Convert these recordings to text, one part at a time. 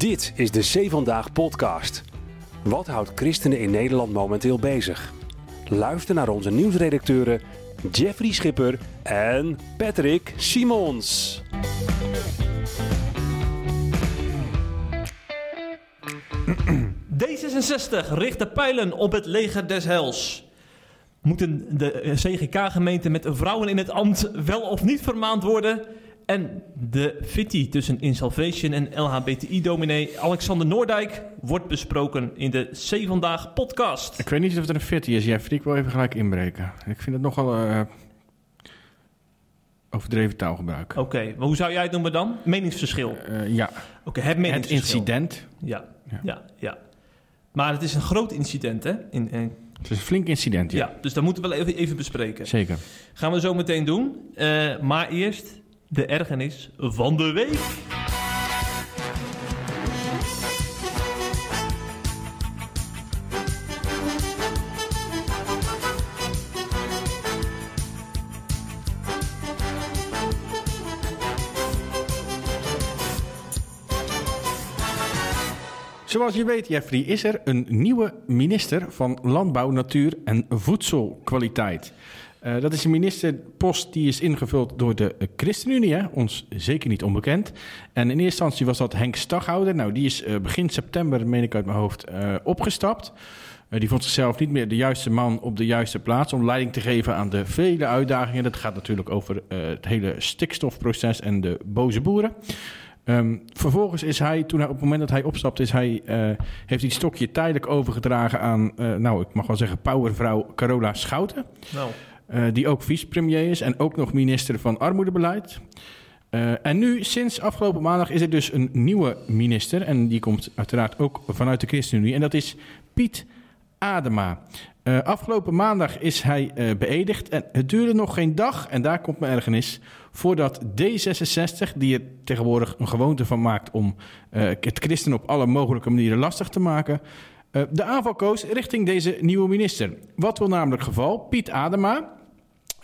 Dit is de Zee Vandaag podcast. Wat houdt christenen in Nederland momenteel bezig? Luister naar onze nieuwsredacteuren Jeffrey Schipper en Patrick Simons. D66 richt de pijlen op het leger des hels. Moeten de CGK-gemeenten met vrouwen in het ambt wel of niet vermaand worden? En de fitty tussen Insalvation en LHBTI-dominee Alexander Noordijk wordt besproken in de C Vandaag podcast. Ik weet niet of het een fitty is, Jeffrey. Ik wil even gelijk inbreken. Ik vind het nogal uh, overdreven taalgebruik. Oké, maar hoe zou jij het noemen dan? Meningsverschil? Uh, ja. Oké, het meningsverschil. Het incident. Ja, ja, ja, ja. Maar het is een groot incident, hè? In, in... Het is een flink incident, ja. ja. dus dat moeten we wel even, even bespreken. Zeker. Gaan we zo meteen doen. Uh, maar eerst de ergernis van de week. Zoals je weet, Jeffrey, is er een nieuwe minister van Landbouw, Natuur en Voedselkwaliteit. Uh, dat is een ministerpost die is ingevuld door de ChristenUnie, hè? ons zeker niet onbekend. En in eerste instantie was dat Henk Staghouder. Nou, die is uh, begin september, meen ik uit mijn hoofd, uh, opgestapt. die vond zichzelf niet meer de juiste man op de juiste plaats om leiding te geven aan de vele uitdagingen. Dat gaat natuurlijk over het hele stikstofproces en de boze boeren. Um, vervolgens is hij, toen hij, op het moment dat hij opstapt, is hij, heeft hij het stokje tijdelijk overgedragen aan, nou, ik mag wel zeggen, powervrouw Carola Schouten. Nou. Uh, die ook vicepremier is en ook nog minister van Armoedebeleid. Uh, en nu, sinds afgelopen maandag, is er dus een nieuwe minister. En die komt uiteraard ook vanuit de ChristenUnie. En dat is Piet Adema. Uh, afgelopen maandag is hij beëdigd. En het duurde nog geen dag, en daar komt mijn ergernis. Voordat D66, die er tegenwoordig een gewoonte van maakt om het christen op alle mogelijke manieren lastig te maken. de aanval koos richting deze nieuwe minister. Wat wil namelijk geval? Piet Adema,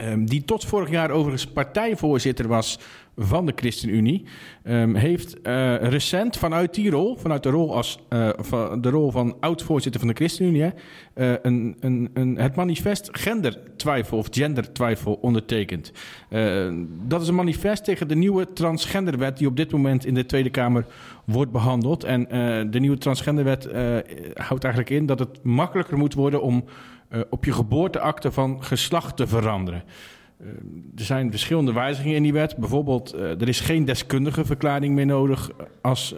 Um, die tot vorig jaar overigens partijvoorzitter was van de ChristenUnie, um, heeft uh, recent vanuit die rol, vanuit de rol, als, uh, van, de rol van oud-voorzitter van de ChristenUnie, uh, een, een, een, het manifest gendertwijfel of gendertwijfel ondertekend. dat is een manifest tegen de nieuwe transgenderwet die op dit moment in de Tweede Kamer wordt behandeld. En de nieuwe transgenderwet houdt eigenlijk in dat het makkelijker moet worden om uh, op je geboorteakte van geslacht te veranderen. Uh, er zijn verschillende wijzigingen in die wet. Bijvoorbeeld, uh, er is geen deskundige verklaring meer nodig als,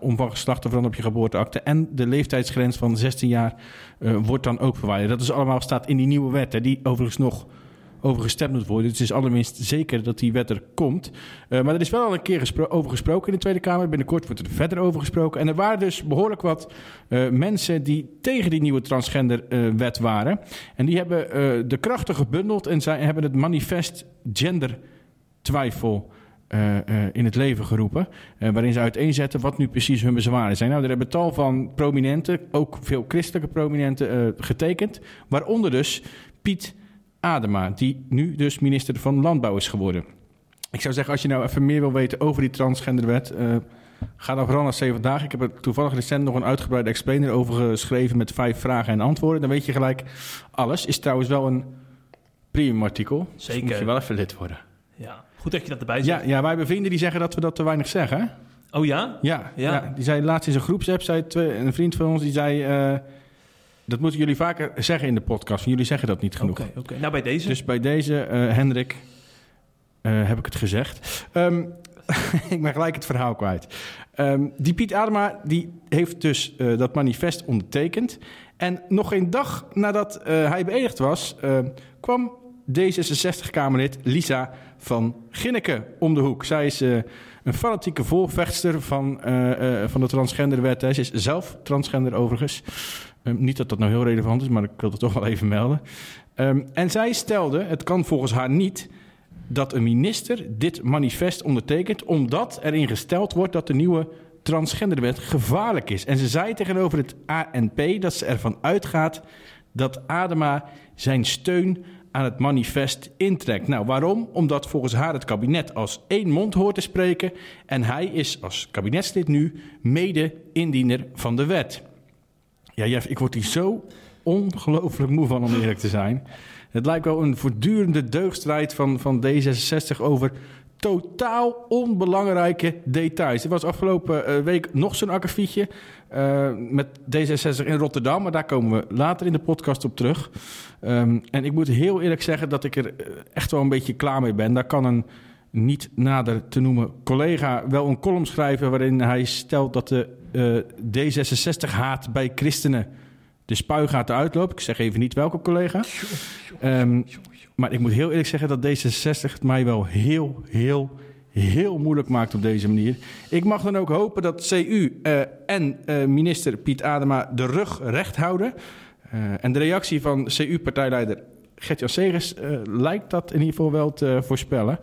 om van geslacht te veranderen op je geboorteakte. En de leeftijdsgrens van 16 jaar wordt dan ook verwijderd. Dat is allemaal staat in die nieuwe wet, hè, die overigens nog over gestemd moet worden. Dus het is allerminst zeker dat die wet er komt. Uh, maar er is wel al een keer over gesproken in de Tweede Kamer. Binnenkort wordt er verder over gesproken. En er waren dus behoorlijk wat uh, mensen die tegen die nieuwe transgenderwet uh, waren. En die hebben de krachten gebundeld en zij hebben het manifest gender twijfel in het leven geroepen. Waarin ze uiteenzetten wat nu precies hun bezwaren zijn. Nou, er hebben tal van prominenten, ook veel christelijke prominenten, getekend. Waaronder dus Piet Adema, die nu dus minister van Landbouw is geworden. Ik zou zeggen, als je nou even meer wil weten over die transgenderwet, uh, ga dan vooral naar 7 dagen. Ik heb er toevallig recent nog een uitgebreide explainer over geschreven met vijf vragen en antwoorden. Dan weet je gelijk alles. Is trouwens wel een premium artikel. Zeker. Dus moet je wel even lid worden. Ja, goed dat je dat erbij zegt. Ja, ja wij hebben vrienden die zeggen dat we dat te weinig zeggen. Oh ja? Ja, ja. ja die zei laatst in zijn groepsapp, zei een vriend van ons, die zei... Uh, dat moeten jullie vaker zeggen in de podcast. Jullie zeggen dat niet genoeg. Oké, okay, okay. nou bij deze. Dus bij deze, uh, Hendrik, uh, heb ik het gezegd. Um, ik ben gelijk het verhaal kwijt. Um, die Piet Adema die heeft dus uh, dat manifest ondertekend. En nog geen dag nadat hij beëdigd was, kwam D66-Kamerlid Lisa van Ginneke om de hoek. Zij is een fanatieke voorvechter van, van de transgenderwet. Ze is zelf transgender overigens. Um, niet dat dat nou heel relevant is, maar ik wil het toch wel even melden. Um, en zij stelde, het kan volgens haar niet, dat een minister dit manifest ondertekent, omdat erin gesteld wordt dat de nieuwe transgenderwet gevaarlijk is. En ze zei tegenover het ANP dat ze ervan uitgaat dat Adema zijn steun aan het manifest intrekt. Nou, waarom? Omdat volgens haar het kabinet als één mond hoort te spreken en hij is als kabinetslid nu mede-indiener van de wet. Ja, Jeff, ik word hier zo ongelooflijk moe van om eerlijk te zijn. Het lijkt wel een voortdurende deugdstrijd van, van D66 over totaal onbelangrijke details. Er was afgelopen eh, week nog zo'n akkefietje uh, met D66 in Rotterdam, maar daar komen we later in de podcast op terug. Um, en ik moet heel eerlijk zeggen dat ik er eh, echt wel een beetje klaar mee ben. Daar kan een niet nader te noemen collega wel een column schrijven waarin hij stelt dat de uh, D66-haat bij christenen de spuigaten uitloopt. Ik zeg even niet welke collega. Um, maar ik moet heel eerlijk zeggen dat D66 het mij wel heel, heel, heel moeilijk maakt op deze manier. Ik mag dan ook hopen dat CU uh, en uh, minister Piet Adema de rug recht houden. Uh, en de reactie van CU-partijleider Gert-Jan Segers lijkt dat in ieder geval wel te voorspellen.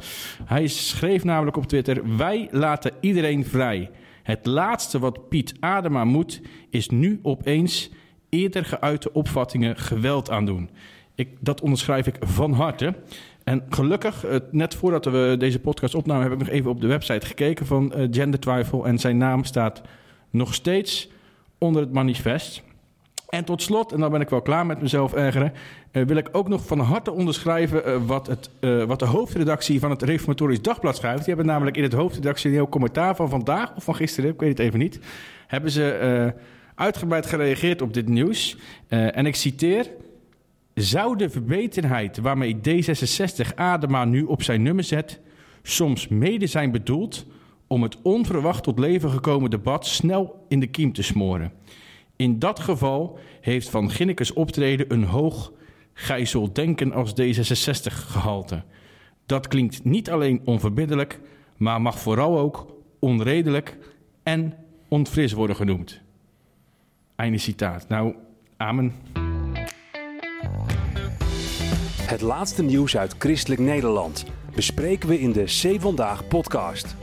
Hij schreef namelijk op Twitter: Wij laten iedereen vrij. Het laatste wat Piet Adema moet, is nu opeens eerder geuite opvattingen geweld aandoen. Ik, dat onderschrijf ik van harte. En gelukkig, net voordat we deze podcast opnamen, heb ik nog even op de website gekeken van uh, Gender Twijfel. En zijn naam staat nog steeds onder het manifest. En tot slot, en dan ben ik wel klaar met mezelf ergeren, uh, wil ik ook nog van harte onderschrijven uh, wat, het, wat de hoofdredactie van het Reformatorisch Dagblad schrijft. Die hebben namelijk in het hoofdredactioneel commentaar van vandaag of van gisteren, ik weet het even niet, hebben ze uitgebreid gereageerd op dit nieuws. en ik citeer. Zou de verbetenheid waarmee D66 Adema nu op zijn nummer zet, soms mede zijn bedoeld om het onverwacht tot leven gekomen debat snel in de kiem te smoren? In dat geval heeft Van Ginnekes optreden een hoog denken als D66 gehalte. Dat klinkt niet alleen onverbiddelijk, maar mag vooral ook onredelijk en onfris worden genoemd. Einde citaat. Nou, amen. Het laatste nieuws uit Christelijk Nederland bespreken we in de C Vandaag podcast.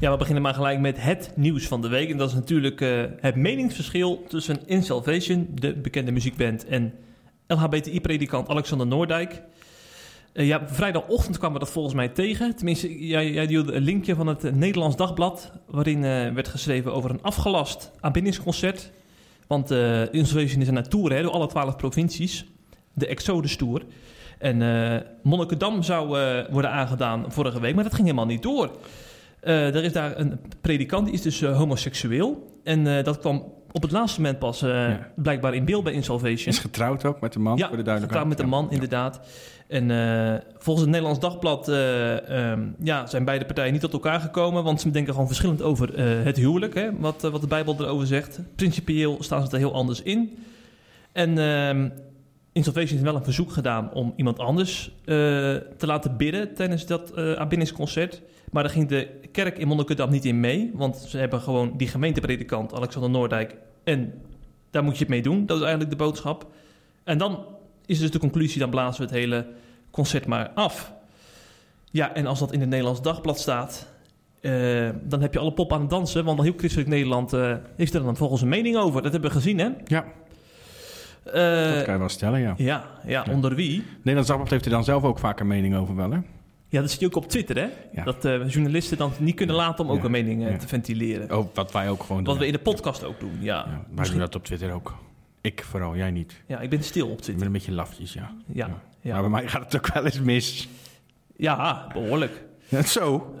Ja, we beginnen maar gelijk met het nieuws van de week. En dat is natuurlijk uh, het meningsverschil tussen In Salvation, de bekende muziekband, en LHBTI-predikant Alexander Noordijk. Uh, ja, vrijdagochtend kwamen we dat volgens mij tegen. Tenminste, jij, jij een linkje van het Nederlands Dagblad... waarin uh, werd geschreven over een afgelast aanbindingsconcert. Want uh, Insulation is een tour hè, door alle twaalf provincies. De Exodus Tour. En Monnikendam zou worden aangedaan vorige week, maar dat ging helemaal niet door. Er is daar een predikant, die is dus homoseksueel. En dat kwam op het laatste moment pas ja. blijkbaar in beeld bij Insalvation. Is getrouwd ook met de man, ja, voor de duidelijkheid. getrouwd met de man, ja. inderdaad. En volgens het Nederlands Dagblad um, ja, zijn beide partijen niet tot elkaar gekomen. Want ze denken gewoon verschillend over het huwelijk. Hè, wat, wat de Bijbel erover zegt. Principieel staan ze er heel anders in. En um, Insalvation heeft wel een verzoek gedaan om iemand anders te laten bidden tijdens dat aanbiddingsconcert. Maar daar ging de kerk in Monnikendam niet in mee. Want ze hebben gewoon die gemeentepredikant Alexander Noordijk. En daar moet je het mee doen. Dat is eigenlijk de boodschap. En dan is dus de conclusie, dan blazen we het hele concert maar af. Ja, en als dat in het Nederlands Dagblad staat, uh, dan heb je alle pop aan het dansen. Want heel christelijk Nederland uh, heeft er dan volgens een mening over. Dat hebben we gezien, hè? Ja. Uh, dat kan je wel stellen, ja. Ja, ja, ja. onder wie? Nederlands Dagblad heeft er dan zelf ook vaak een mening over wel, hè? Ja, dat zie je ook op Twitter, hè? Ja. Dat uh, journalisten dan niet kunnen laten om ook een mening uh, te ventileren. Oh, wat wij ook gewoon doen. Wat we in de podcast ook doen, ja. ja wij doen dat op Twitter ook. Ik vooral, jij niet. Ja, ik ben stil op Twitter. Ik ben een beetje lafjes, ja. Ja. ja. ja. Maar bij mij gaat het ook wel eens mis. Ja, behoorlijk. Ja, zo?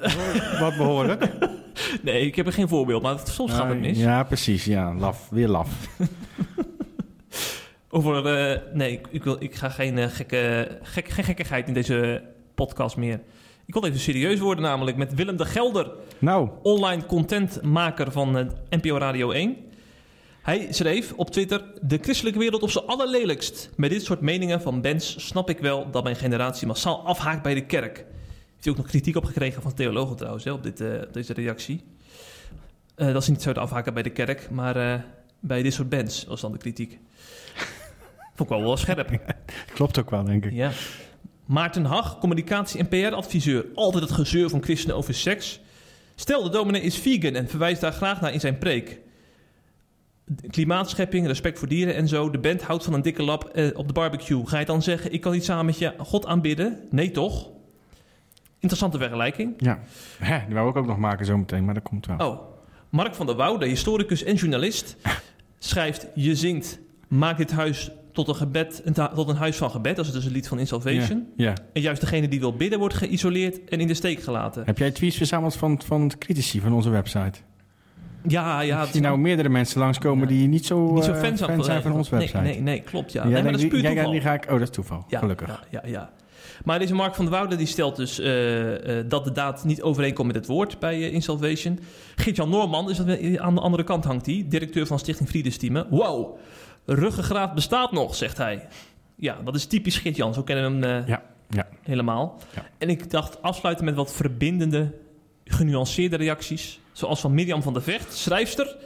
Wat behoorlijk? nee, ik heb er geen voorbeeld, maar soms gaat het mis. Ja, precies. Ja, laf. Weer laf. Over, uh, nee, ik, wil, ik ga geen, uh, gekke, gek, geen gekkigheid in deze podcast meer. Ik wil even serieus worden namelijk met Willem de Gelder. Nou. Online contentmaker van uh, NPO Radio 1. Hij schreef op Twitter: De christelijke wereld op zijn allerlelijkst. Met dit soort meningen van bands snap ik wel dat mijn generatie massaal afhaakt bij de kerk. Heeft hij ook nog kritiek op gekregen van theologen trouwens, hè, op, dit, op deze reactie. Dat ze niet zouden afhaken bij de kerk, maar bij dit soort bands was dan de kritiek. Vond ik wel wel scherp. Klopt ook wel, denk ik. Ja. Maarten Hag, communicatie- en PR-adviseur. Altijd het gezeur van christenen over seks. Stel, de dominee is vegan en verwijst daar graag naar in zijn preek. Klimaatschepping, respect voor dieren en zo. De band houdt van een dikke lap eh, op de barbecue. Ga je dan zeggen, ik kan niet samen met je God aanbidden? Nee, toch? Interessante vergelijking. Ja, Hè, die wou ik ook nog maken zo meteen, maar dat komt wel. Oh, Mark van der Woude, historicus en journalist, schrijft: Je zingt, maak dit huis tot een, gebed, een tot een huis van gebed. Dat is dus een lied van In Salvation. Ja, ja. En juist degene die wil bidden wordt geïsoleerd en in de steek gelaten. Heb jij tweets verzameld van, van critici van onze website? Ja, ja. Als het is nou meerdere mensen langskomen Ja. die niet zo, niet zo eh, fan zijn, zijn van onze website. Nee, nee, nee, klopt. Ja. Ja, nee, maar dat is die, puur toeval. die ga ik... Oh, dat is toeval. Ja, Gelukkig. Ja, ja, ja. Maar deze Mark van der Woude die stelt dus eh, eh, dat de daad niet overeenkomt met het woord bij eh, In Salvation. Geert-Jan Noorman, is dat, aan de andere kant hangt hij, directeur van Stichting Vredesteamen. Wow, ruggengraat bestaat nog, zegt hij. Ja, dat is typisch Geert-Jan, zo kennen we hem eh, Ja, ja. helemaal. Ja. En ik dacht afsluiten met wat verbindende, genuanceerde reacties. Zoals van Mirjam van der Vecht, schrijfster.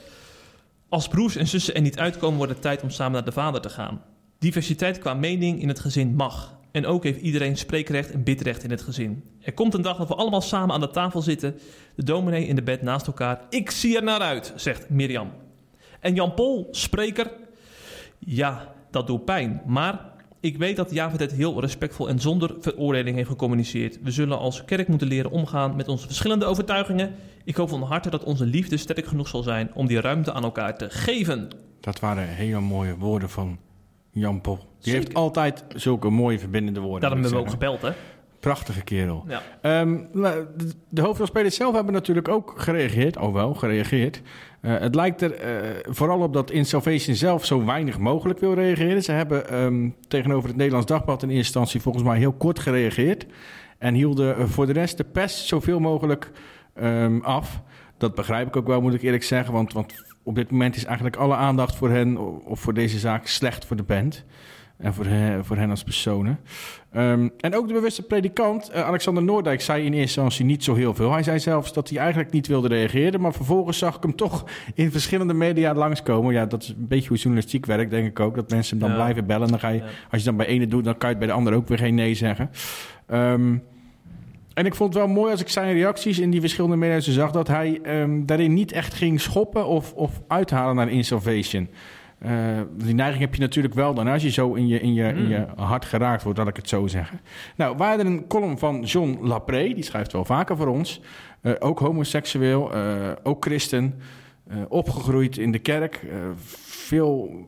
Als broers en zussen er niet uitkomen, wordt het tijd om samen naar de vader te gaan. Diversiteit qua mening in het gezin mag. En ook heeft iedereen spreekrecht en bidrecht in het gezin. Er komt een dag dat we allemaal samen aan de tafel zitten. De dominee in de bed naast elkaar. Ik zie er naar uit, zegt Mirjam. En Jan Pol, spreker. Ja, dat doet pijn. Maar ik weet dat Javed het heel respectvol en zonder veroordeling heeft gecommuniceerd. We zullen als kerk moeten leren omgaan met onze verschillende overtuigingen. Ik hoop van harte dat onze liefde sterk genoeg zal zijn om die ruimte aan elkaar te geven. Dat waren hele mooie woorden van Jan Pol. Die Zeker. heeft altijd zulke mooie verbindende woorden. Daarom hebben we ook gebeld, hè? Prachtige kerel. Ja. Ehm, de- de hoofdrolspelers zelf hebben natuurlijk ook gereageerd. Oh wel, gereageerd. Eh, het lijkt er eh, vooral op dat In Salvation zelf zo weinig mogelijk wil reageren. Ze hebben ehm, tegenover het Nederlands Dagblad in eerste instantie volgens mij heel kort gereageerd. En hielden eh, voor de rest de pers zoveel mogelijk ehm, af. Dat begrijp ik ook wel, moet ik eerlijk zeggen. Want, want op dit moment is eigenlijk alle aandacht voor hen of voor deze zaak slecht voor de band. En voor hen, voor hen als personen. Ehm, en ook de bewuste predikant, eh, Alexander Noordijk, zei in eerste instantie niet zo heel veel. Hij zei zelfs dat hij eigenlijk niet wilde reageren. Maar vervolgens zag ik hem toch in verschillende media langskomen. Ja, dat is een beetje hoe journalistiek werkt, denk ik ook. Dat mensen hem dan Ja. blijven bellen. Dan ga je, Ja. Als je dan bij ene doet, dan kan je het bij de ander ook weer geen nee zeggen. Ehm, en ik vond het wel mooi als ik zijn reacties in die verschillende media's zag... dat hij ehm, daarin niet echt ging schoppen of, of uithalen naar Insalvation. Eh, die neiging heb je natuurlijk wel dan als je zo in je, in, je, in je hart geraakt wordt, laat ik het zo zeggen. Nou, hadden een column van John Lapré, die schrijft wel vaker voor ons. Eh, ook homoseksueel, eh, ook christen, opgegroeid in de kerk. veel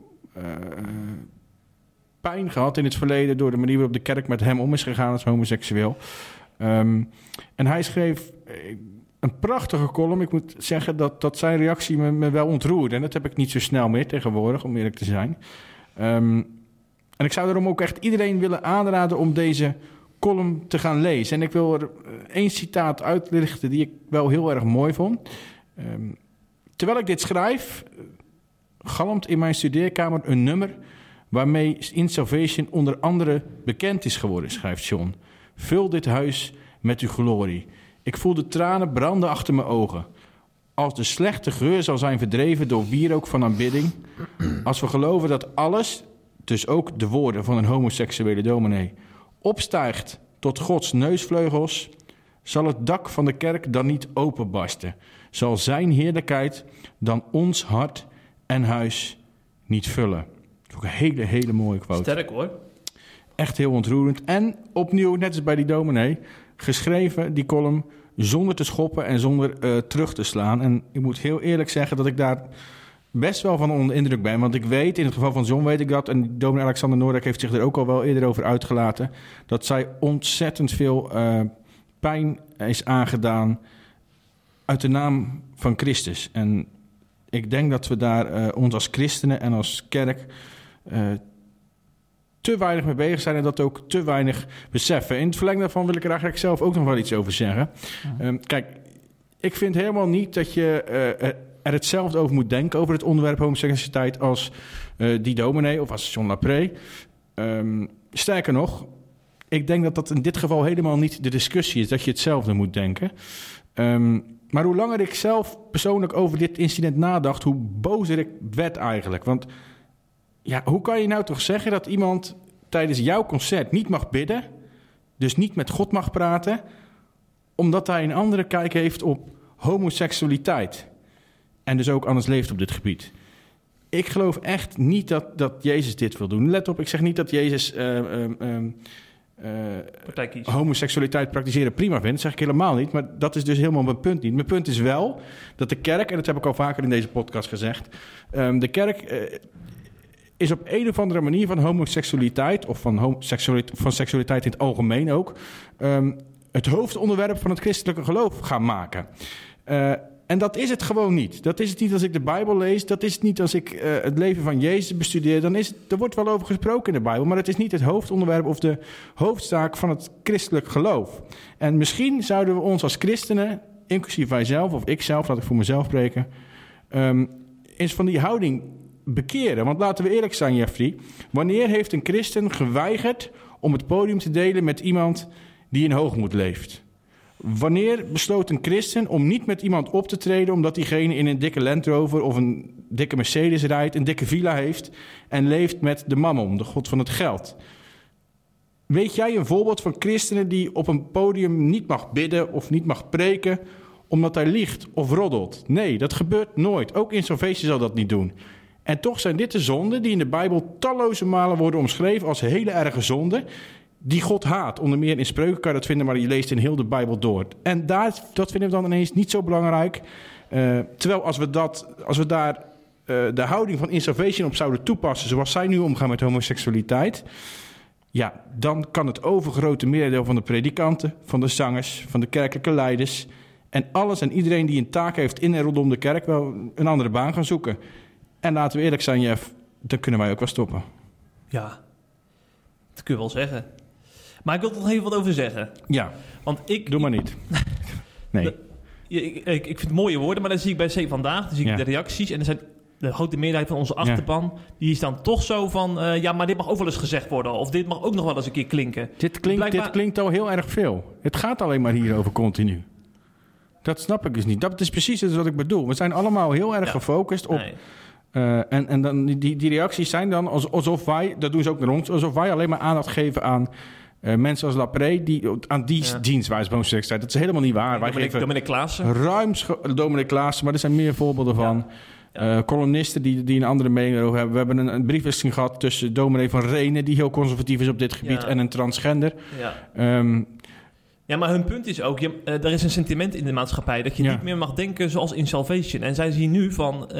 pijn gehad in het verleden door de manier waarop de kerk met hem om is gegaan als homoseksueel. Ehm, en hij schreef een prachtige column. Ik moet zeggen dat, dat zijn reactie me, wel ontroerde. En dat heb ik niet zo snel meer tegenwoordig, om eerlijk te zijn. Ehm, en ik zou daarom ook echt iedereen willen aanraden om deze column te gaan lezen. En ik wil er eh, één citaat uitlichten die ik wel heel erg mooi vond. Ehm, terwijl ik dit schrijf, eh, galmt in mijn studeerkamer een nummer waarmee In Salvation onder andere bekend is geworden, schrijft John. Vul dit huis met uw glorie. Ik voel de tranen branden achter mijn ogen. Als de slechte geur zal zijn verdreven door wierook van aanbidding. Als we geloven dat alles, dus ook de woorden van een homoseksuele dominee, opstijgt tot Gods neusvleugels, zal het dak van de kerk dan niet openbarsten. Zal zijn heerlijkheid dan ons hart en huis niet vullen. Dat is ook een hele, hele mooie quote. Sterk hoor. Echt heel ontroerend. En opnieuw, net als bij die dominee, geschreven, die column, zonder te schoppen en zonder eh, terug te slaan. En ik moet heel eerlijk zeggen dat ik daar best wel van onder indruk ben. Want ik weet, in het geval van John weet ik dat... en dominee Alexander Noordijk heeft zich er ook al wel eerder over uitgelaten... dat zij ontzettend veel eh, pijn is aangedaan uit de naam van Christus. En ik denk dat we daar eh, ons als christenen en als kerk... eh, te weinig mee bezig zijn en dat ook te weinig beseffen. In het verlengde daarvan wil ik er eigenlijk zelf ook nog wel iets over zeggen. Ehm, kijk, ik vind helemaal niet dat je eh, er- hetzelfde over moet denken... over het onderwerp homoseksualiteit als eh, die dominee of als John Lapré. Ehm, sterker nog, ik denk dat dat in dit geval helemaal niet de discussie is... dat je hetzelfde moet denken. Ehm, maar hoe langer ik zelf persoonlijk over dit incident nadacht... hoe bozer ik werd eigenlijk. Want ja, hoe kan je nou toch zeggen dat iemand tijdens jouw concert niet mag bidden, dus niet met God mag praten, omdat hij een andere kijk heeft op homoseksualiteit. En dus ook anders leeft op dit gebied. Ik geloof echt niet dat, dat Jezus dit wil doen. Let op, ik zeg niet dat Jezus eh, ehm, ehm, eh, homoseksualiteit praktiseren prima vindt. Dat zeg ik helemaal niet. Maar dat is dus helemaal mijn punt niet. Mijn punt is wel dat de kerk, en dat heb ik al vaker in deze podcast gezegd. ehm, de kerk eh, is op een of andere manier van homoseksualiteit, of van, homoseksualiteit, van seksualiteit in het algemeen ook, ehm, het hoofdonderwerp van het christelijke geloof gaan maken. Eh, en dat is het gewoon niet. Dat is het niet als ik de Bijbel lees. Dat is het niet als ik eh, het leven van Jezus bestudeer. Dan is het, er wordt wel over gesproken in de Bijbel. Maar het is niet het hoofdonderwerp of de hoofdzaak van het christelijk geloof. En misschien zouden we ons als christenen, inclusief wij zelf of ik zelf, laat ik voor mezelf spreken, ehm, eens van die houding bekeren. Want laten we eerlijk zijn, Jeffrey. Wanneer heeft een christen geweigerd om het podium te delen met iemand die in hoogmoed leeft? Wanneer besloot een christen om niet met iemand op te treden omdat diegene in een dikke Land Rover of een dikke Mercedes rijdt, een dikke villa heeft en leeft met de mammon, de god van het geld? Weet jij een voorbeeld van christenen die op een podium niet mag bidden of niet mag preken omdat hij liegt of roddelt? Nee, dat gebeurt nooit. Ook in zo'n feestje zal dat niet doen. En toch zijn dit de zonden die in de Bijbel talloze malen worden omschreven als hele erge zonden die God haat. Onder meer in spreuken kan je dat vinden, maar je leest in heel de Bijbel door. En daar, dat vinden we dan ineens niet zo belangrijk. Eh, terwijl als we, dat, als we daar eh, de houding van Insalvation op zouden toepassen... zoals zij nu omgaan met homoseksualiteit... ja, dan kan het overgrote merendeel van de predikanten... van de zangers, van de kerkelijke leiders... en alles en iedereen die een taak heeft in en rondom de kerk... wel een andere baan gaan zoeken. En laten we eerlijk zijn, Jeff, dan kunnen wij ook wel stoppen. Ja, dat kun je wel zeggen. Maar ik wil er nog even wat over zeggen. Ja, Want ik, doe maar niet. Nee. De- ik, ik, ik vind het mooie woorden, maar dan zie ik bij C vandaag, dan zie ik Ja. de reacties en er zijn de grote meerderheid van onze achterban, die is dan toch zo van, eh, ja, maar dit mag ook wel eens gezegd worden, of dit mag ook nog wel eens een keer klinken. Dit klinkt, Blijkbaar- dit klinkt al heel erg veel. Het gaat alleen maar hierover continu. Dat snap ik dus niet. Dat is precies het wat ik bedoel. We zijn allemaal heel erg Ja. gefocust op... Nee. Eh, en en dan, die, die reacties zijn dan als- alsof wij... Dat doen ze ook naar ons. Alsof wij alleen maar aandacht geven aan eh, mensen als Lapré... Die, aan die Ja. dienstwijze homoseksualiteit. Dat is helemaal niet waar. Wij Dominic, Dominic Klaassen. ruim... Dominic Klaassen, maar er zijn meer voorbeelden van. Ja. Eh, columnisten die, die een andere mening erover hebben. We hebben een, een briefwisseling gehad tussen dominee van Renen... die heel conservatief is op dit gebied... Ja. en een transgender. Ja. Ehm, ja, maar hun punt is ook, je, er is een sentiment in de maatschappij dat je Ja. niet meer mag denken zoals in Salvation. En zij zien nu van,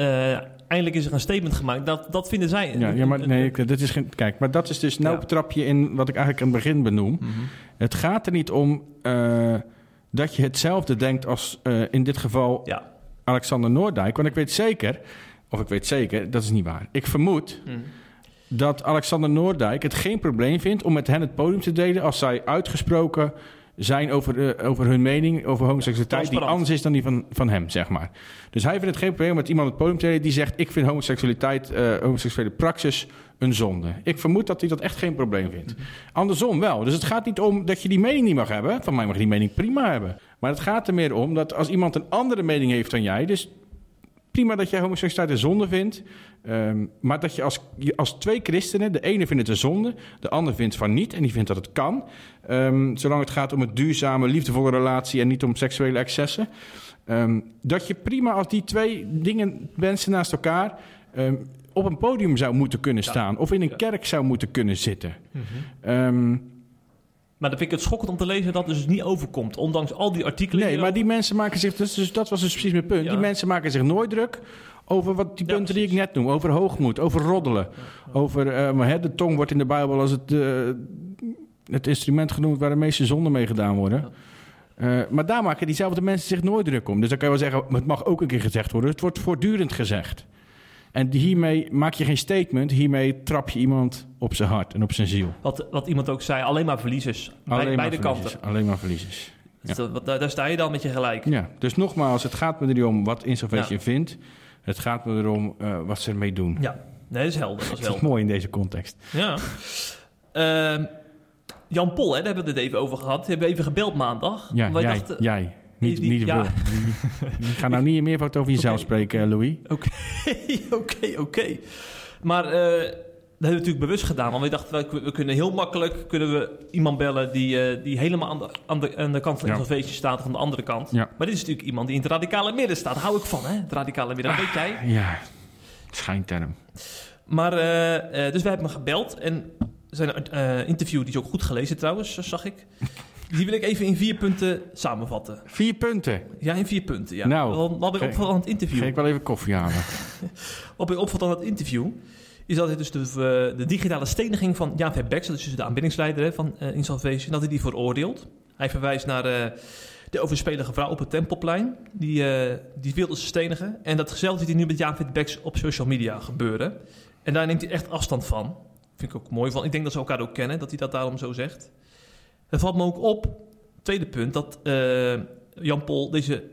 eindelijk is er een statement gemaakt, dat, dat vinden zij. Ja, ja maar nee, dat is geen. Kijk, maar dat is dus. Nou Ja. je in wat ik eigenlijk aan het begin benoem. Mhm. Het gaat er niet om eh, dat je hetzelfde denkt als eh, in dit geval Ja. Alexander Noordijk. Want ik weet zeker, of ik weet zeker, dat is niet waar. Ik vermoed Mhm. dat Alexander Noordijk het geen probleem vindt om met hen het podium te delen als zij uitgesproken zijn over, over hun mening over homoseksualiteit die anders is dan die van, van hem, zeg maar. Dus hij vindt het geen probleem met iemand het podium te die zegt ik vind homoseksualiteit, eh, homoseksuele praxis een zonde. Ik vermoed dat hij dat echt geen probleem vindt. Andersom wel. Dus het gaat niet om dat je die mening niet mag hebben. Van mij mag je die mening prima hebben. Maar het gaat er meer om dat als iemand een andere mening heeft dan jij, dus prima dat jij homoseksualiteit een zonde vindt. Ehm, maar dat je als, als twee christenen, de ene vindt het een zonde, de ander vindt van niet en die vindt dat het kan. ehm, zolang het gaat om een duurzame, liefdevolle relatie en niet om seksuele excessen. ehm, dat je prima als die twee dingen, mensen naast elkaar, op een podium zou moeten kunnen Ja. staan. Of in een Ja. kerk zou moeten kunnen zitten. Mhm. Maar dan vind ik het schokkend om te lezen dat het dus niet overkomt. Ondanks al die artikelen. nee, maar die mensen maken zich, dus, dus dat was dus precies mijn punt. Ja. Die mensen maken zich nooit druk over wat die Ja, punten die ik net noem. Over hoogmoed, over roddelen. Over, maar hè, de tong wordt in de Bijbel als het, eh, het instrument genoemd waar de meeste zonden mee gedaan worden. Eh, maar daar maken diezelfde mensen zich nooit druk om. Dus dan kan je wel zeggen, het mag ook een keer gezegd worden. Het wordt voortdurend gezegd. En hiermee maak je geen statement. Hiermee trap je iemand op zijn hart en op zijn ziel. Wat, wat iemand ook zei, alleen maar verliezers. Bij, Alleen maar beide verliezers. kanten. Alleen maar verliezers. Dus dat- daar, daar sta je dan met je gelijk. Ja, dus nogmaals, het gaat me er niet om wat Insalvation vindt. Het gaat me erom eh, wat ze ermee doen. Ja, nee, dat is helder. Dat is Dat is mooi in deze context. Ja. Ehm, Jan Pol, hè, daar hebben we het even over gehad. Die hebben we even gebeld maandag. Ja, jij, dachten, jij. Niet, die- niet ja. ga nou niet meer wat over jezelf spreken, eh, Louis. Oké, oké, oké. Maar eh, hebben we natuurlijk bewust gedaan. Want we dachten, we, we kunnen heel makkelijk kunnen we iemand bellen die, eh, die helemaal aan de, aan, de, aan de kant van Ja. het feestje staat, van de andere kant. Ja. Maar dit is natuurlijk iemand die in het radicale midden staat. Daar hou ik van, hè? Het radicale midden, dat weet jij. Ja, schijnterm. Maar, eh, eh, dus wij hebben hem gebeld. En zijn interview, die is ook goed gelezen trouwens, zag ik. Die wil ik even in vier punten samenvatten. Vier punten. Ja, in vier punten, ja. Nou, wat, wat ik opvalt aan het interview... Ga ik wel even koffie halen. Wat mij opvalt aan het interview, is dat hij dus de, eh, de digitale steniging van Jaap Becks, dat is dus de aanbiddingsleider van uh, dat hij die veroordeelt. Hij verwijst naar eh, de overspelige vrouw op het Tempelplein, die, eh, die wilde ze stenigen. En datzelfde ziet hij nu met Jaap Becks op social media gebeuren. En daar neemt hij echt afstand van. Vind ik ook mooi van. Ik denk dat ze elkaar ook kennen, dat hij dat daarom zo zegt. Het valt me ook op, tweede punt, dat Jan Pol deze,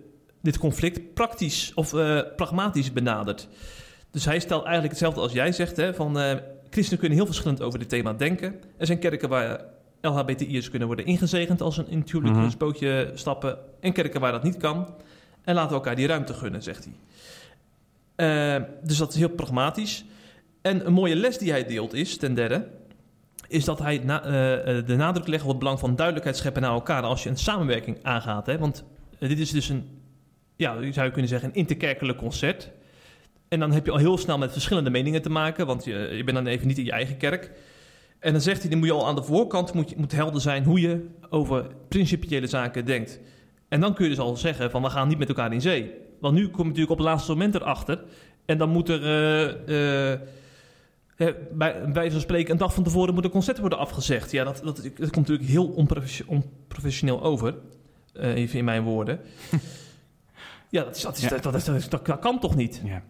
dit conflict praktisch of pragmatisch benadert. Dus hij stelt eigenlijk hetzelfde als jij zegt: hè, van eh, christenen kunnen heel verschillend over dit thema denken. Er zijn kerken waar LHBTI'ers kunnen worden ingezegend als een in het Mhm. stappen, en kerken waar dat niet kan. En laten we elkaar die ruimte gunnen, zegt hij. Eh, dus dat is heel pragmatisch. En een mooie les die hij deelt is, ten derde, is dat hij na- eh, de nadruk legt op het belang van duidelijkheid scheppen naar elkaar als je een samenwerking aangaat. Hè? Want dit is dus een, ja, je zou kunnen zeggen, een interkerkelijk concert. En dan heb je al heel snel met verschillende meningen te maken, want je, je bent dan even niet in je eigen kerk. En dan zegt hij, dan moet je al aan de voorkant moet, je, moet helder zijn hoe je over principiële zaken denkt. En dan kun je dus al zeggen van we gaan niet met elkaar in zee. Want nu kom je natuurlijk op het laatste moment erachter. En dan moet er, eh, eh, eh, bij wijze van spreken, een dag van tevoren moet een concert worden afgezegd. Ja, dat, dat, komt natuurlijk heel onprofessioneel over. Even in mijn woorden. ja, dat, is, dat, is, Ja. Dat, dat, is- kan toch niet? Ja.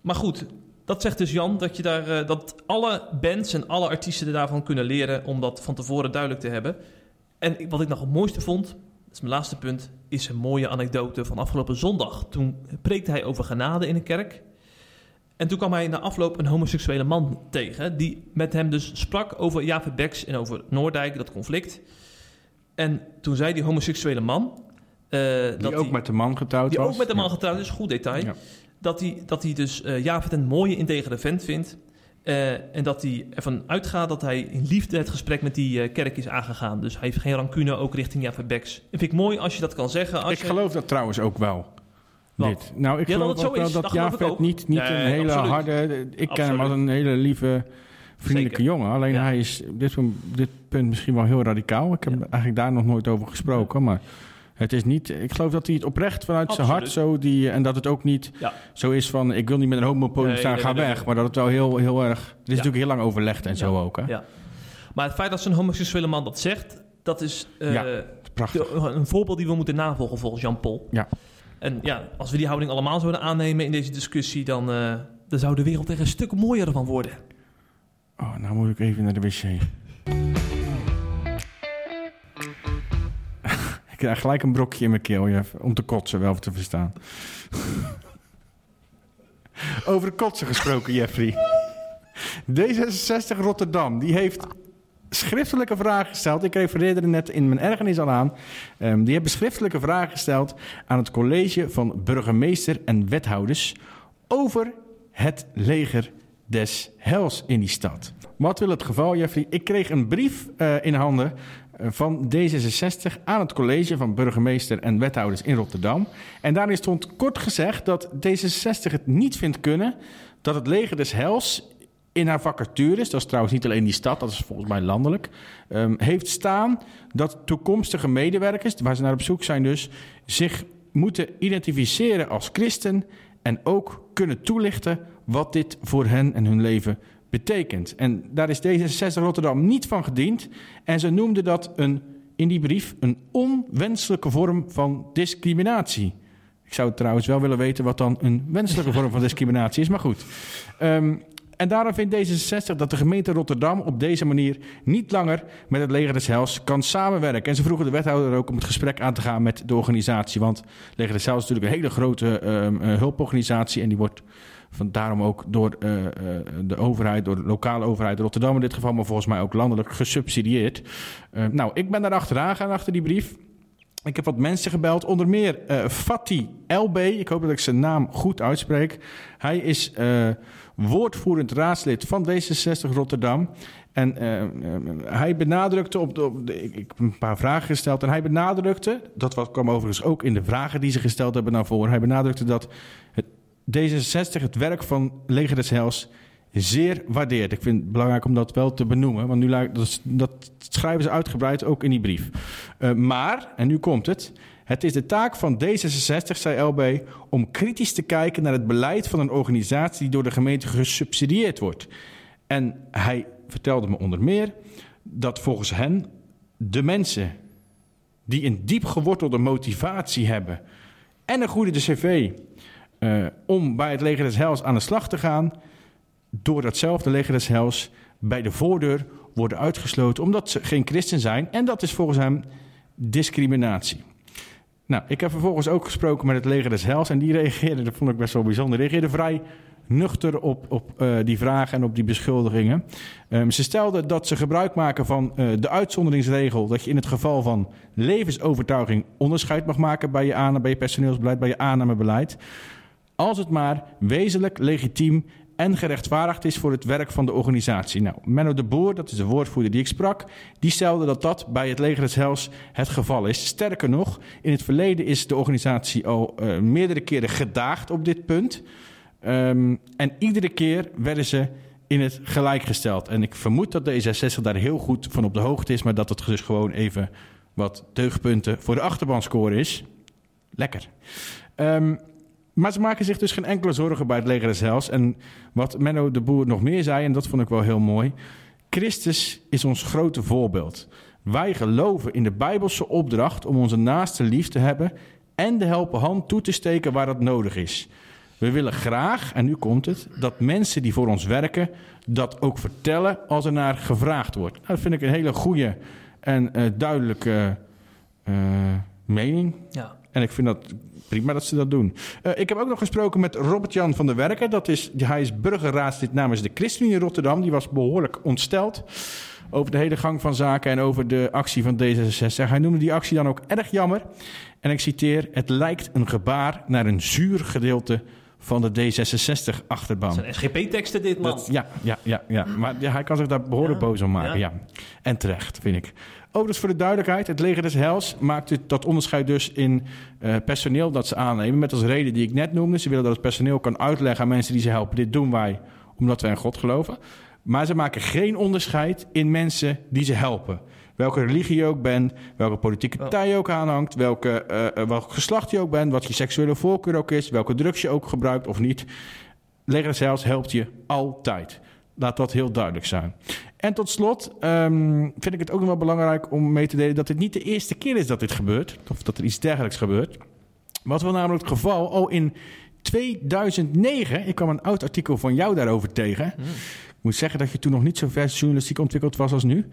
Maar goed, dat zegt dus Jan dat, je daar, eh, dat alle bands en alle artiesten daarvan kunnen leren om dat van tevoren duidelijk te hebben. En wat ik nog het mooiste vond, dat is mijn laatste punt, is een mooie anekdote van afgelopen zondag. Toen preekte hij over genade in een kerk. En toen kwam hij na afloop een homoseksuele man tegen, die met hem dus sprak over Beks en over Noordijk, dat conflict. En toen zei die homoseksuele man... eh, Die dat ook met de man getrouwd die was. ook met de man Ja. getrouwd is, goed detail. Ja. Dat hij, dat hij dus eh Javed een mooie, integere vent vindt. Eh, en dat hij ervan uitgaat dat hij in liefde het gesprek met die kerk is aangegaan. Dus hij heeft geen rancune ook richting Javed Beks. En vind ik mooi als je dat kan zeggen. Als Ik je, geloof dat trouwens ook wel. Dit. Nou, ik Ja, dat geloof zo ook wel dat dat Javed ook. niet, niet Nee, een hele absoluut. harde... Ik ken hem als een hele lieve, vriendelijke Zeker. jongen. Alleen Ja. hij is op dit, dit punt misschien wel heel radicaal. Ik heb Ja. eigenlijk daar nog nooit over gesproken. Maar het is niet... Ik geloof dat hij het oprecht vanuit zijn hart zo... Die, en dat het ook niet Ja. zo is van... Ik wil niet met een homopodium Nee, staan, nee, ga nee, weg. Maar dat het wel heel, heel erg... Het is Ja. natuurlijk heel lang overlegd en zo ook. Hè? Ja. Maar het feit dat zo'n homoseksuele man dat zegt, dat is Ja. Prachtig. de- een voorbeeld die we moeten navolgen volgens Jan Pol. Ja. En ja, als we die houding allemaal zouden aannemen in deze discussie, dan, eh, dan zou de wereld er een stuk mooier van worden. Oh, nou moet ik even naar de wc. Krijg gelijk een brokje in mijn keel, Jeff, om te kotsen, wel te verstaan. Over kotsen gesproken, Jeffrey. D66 Rotterdam, die heeft schriftelijke vragen gesteld. Ik refereerde er net in mijn ergernis al aan. Ehm, die hebben schriftelijke vragen gesteld aan het college van burgemeester en wethouders over het leger des hels in die stad. Wat wil het geval, Jeffrey? Ik kreeg een brief eh, in handen van D66 aan het college van burgemeester en wethouders in Rotterdam. En daarin stond kort gezegd dat D66 het niet vindt kunnen dat het leger des hels in haar vacatures, dat is trouwens niet alleen die stad, dat is volgens mij landelijk, ehm, heeft staan dat toekomstige medewerkers, waar ze naar op zoek zijn dus, zich moeten identificeren als christen en ook kunnen toelichten wat dit voor hen en hun leven betekent. En daar is D66 Rotterdam niet van gediend en ze noemden dat een, in die brief een onwenselijke vorm van discriminatie. Ik zou trouwens wel willen weten wat dan een wenselijke vorm van discriminatie is, maar goed. Ehm, en daarom vindt D66 dat de gemeente Rotterdam op deze manier niet langer met het leger des Hels kan samenwerken. En ze vroegen de wethouder ook om het gesprek aan te gaan met de organisatie. Want leger des Hels is natuurlijk een hele grote ehm, eh, hulporganisatie en die wordt van daarom ook door eh, eh, de overheid, door de lokale overheid Rotterdam in dit geval, maar volgens mij ook landelijk gesubsidieerd. Eh, nou, ik ben daar achteraan gaan achter die brief. Ik heb wat mensen gebeld, onder meer eh Fatih LB. Ik hoop dat ik zijn naam goed uitspreek. Hij is woordvoerend raadslid van D66 Rotterdam. En hij benadrukte op, de, ik, ik heb een paar vragen gesteld. En hij benadrukte, dat kwam overigens ook in de vragen die ze gesteld hebben naar voren. Hij benadrukte dat het, D66 het werk van Leger des Heils zeer waardeert. Ik vind het belangrijk om dat wel te benoemen. Want nu, dat schrijven ze uitgebreid ook in die brief. Eh, maar, en nu komt het. Het is de taak van D66, zei LB, om kritisch te kijken naar het beleid van een organisatie die door de gemeente gesubsidieerd wordt. En hij vertelde me onder meer dat volgens hen de mensen die een diep gewortelde motivatie hebben en een goede cv eh, om bij het leger des Heils aan de slag te gaan, door datzelfde leger des Heils bij de voordeur worden uitgesloten omdat ze geen christen zijn. En dat is volgens hem discriminatie. Nou, ik heb vervolgens ook gesproken met het leger des Heils en die reageerde, dat vond ik best wel bijzonder, reageerde vrij nuchter op, op eh, die vragen en op die beschuldigingen. Ehm, ze stelden dat ze gebruik maken van eh, de uitzonderingsregel dat je in het geval van levensovertuiging onderscheid mag maken bij je, aanname, bij je personeelsbeleid, bij je aannamebeleid. Als het maar wezenlijk, legitiem en gerechtvaardigd is voor het werk van de organisatie. Nou, Menno de Boer, dat is de woordvoerder die ik sprak, die stelde dat dat bij het Leger des Heils het geval is. Sterker nog, in het verleden is de organisatie al eh, meerdere keren gedaagd op dit punt. Ehm, en iedere keer werden ze in het gelijk gesteld. En ik vermoed dat D66 daar heel goed van op de hoogte is, maar dat het dus gewoon even wat deugdpunten voor de achterbanscore is. Lekker. Ehm, maar ze maken zich dus geen enkele zorgen bij het leger Heils. En wat Menno de Boer nog meer zei, en dat vond ik wel heel mooi. Christus is ons grote voorbeeld. Wij geloven in de Bijbelse opdracht om onze naaste lief te hebben en de helpen hand toe te steken waar dat nodig is. We willen graag, en nu komt het, dat mensen die voor ons werken dat ook vertellen als er naar gevraagd wordt. Nou, dat vind ik een hele goede en eh, duidelijke eh, mening. Ja. En ik vind dat prima dat ze dat doen. Eh, ik heb ook nog gesproken met Robert-Jan van der Werken. Dat is, hij is burgerraadslid namens de ChristenUnie Rotterdam. Die was behoorlijk ontsteld over de hele gang van zaken en over de actie van D66. Hij noemde die actie dan ook erg jammer. En ik citeer, het lijkt een gebaar naar een zuur gedeelte van de D66-achterban. Dat zijn SGP-teksten dit, man. Dat, ja, ja, ja, ja. Maar ja, hij kan zich daar behoorlijk Ja, boos om maken. Ja. ja. En terecht, vind ik. Overigens voor de duidelijkheid, het leger des Heils maakt dit- dat onderscheid dus in eh, personeel dat ze aannemen. Met als reden die ik net noemde. Ze willen dat het personeel kan uitleggen aan mensen die ze helpen. Dit doen wij omdat wij in God geloven. Maar ze maken geen onderscheid in mensen die ze helpen. Welke religie je ook bent, welke politieke partij je ook aanhangt, welke, eh, eh, welk geslacht je ook bent, wat je seksuele voorkeur ook is, welke drugs je ook gebruikt of niet. Leger Heils helpt je altijd. Laat dat heel duidelijk zijn. En tot slot ehm, vind ik het ook nog wel belangrijk om mee te delen dat dit niet de eerste keer is dat dit gebeurt. Of dat er iets dergelijks gebeurt. Wat wel namelijk het geval al in 2009. Ik kwam een oud artikel van jou daarover tegen. Ik moet zeggen dat je toen nog niet zo ver journalistiek ontwikkeld was als nu.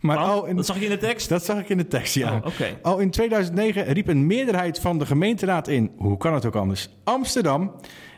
Maar Want, al in, Dat zag je in de tekst? dat zag ik in de tekst, ja. Oh, Oké. Al in 2009 riep een meerderheid van de gemeenteraad in, hoe kan het ook anders, Amsterdam,